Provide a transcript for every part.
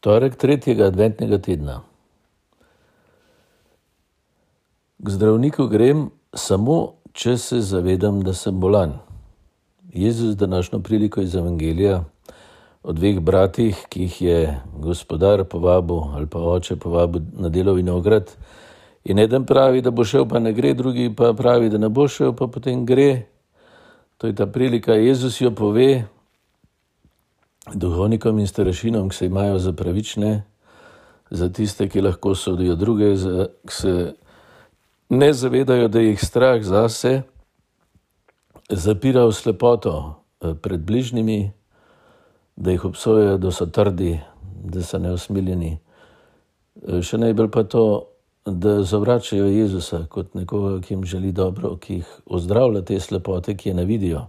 Torek tretjega adventnega tedna. K zdravniku grem samo, če se zavedam, da sem bolan. Jezus današnjo priliko iz Evangelija o dveh bratih, ki jih je gospodar povabil ali pa oče povabil na delo vinograd. In eden pravi, da bo šel, pa ne gre, drugi pa pravi, da ne bo šel, pa potem gre. To je ta prilika, Jezus jo pove, duhovnikom in staršinom, ki se imajo za pravične, za tiste, ki lahko sodijo druge, za, ki se ne zavedajo, da jih strah zase zapira v slepoto eh, pred bližnjimi, da jih obsojajo, da so trdi, da so neusmiljeni. Eh, še najbolj pa to, da zavračajo Jezusa kot nekoga, ki jim želi dobro, ki jih ozdravlja te slepote, ki je ne vidijo.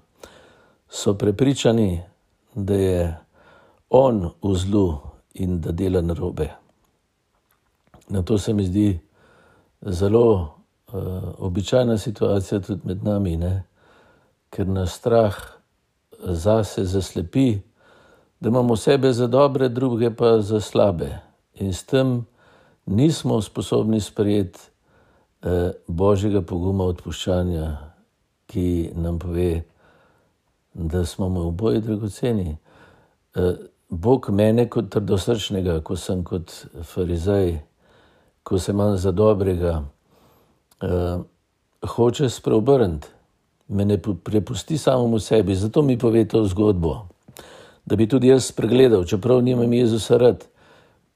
So prepričani, da je on v zlu in da dela narobe. Na to se mi zdi zelo uh, običajna situacija tudi med nami, ne? ker nas strah zase zaslepi, da imamo sebe za dobre, druge pa za slabe. In s tem nismo sposobni sprejeti uh, božjega poguma odpuščanja, ki nam pove, da smo mu oboje dragoceni. Uh, Bog mene kot trdosrčnega, ko sem kot eh, farizej, ko se imam za dobrega, uh, hoče spreobrniti, me ne prepusti samemu sebi. Zato mi pove to zgodbo, da bi tudi jaz pregledal, čeprav nimam Jezusa rad.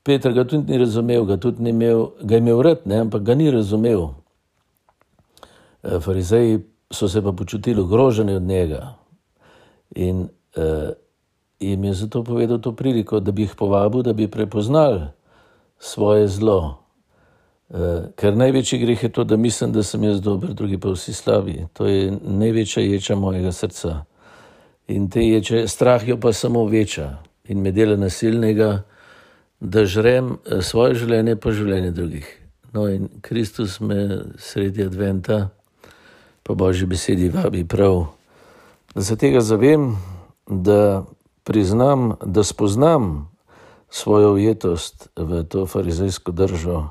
Petr ga tudi ni razumel, ga tudi ni imel, ga je imel rad, ne, ampak ga ni razumel. Eh, farizeji so se pa počutili ogroženi od njega. In eh, Mi je zato povedal to priliko, da bi jih povabil, da bi prepoznali svoje zlo. Uh, ker največji greh je to, da mislim, da sem jaz dober, drugi pa vsi slabi. To je največja ječa mojega srca. In te ječe, strah jo pa samo veča in me dela nasilnega, da žrem eh, svoje življenje, pa življenje drugih. No, in Kristus me sredi adventa, pa božji besedi vabi prav, da se tega zavem, da priznam, da spoznam svojo ujetost v to farizejsko držo,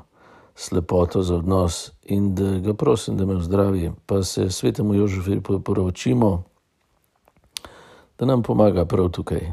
slepoto za odnos in da ga prosim, da me zdravi, pa se svetemu Jožefu poročimo, da nam pomaga prav tukaj.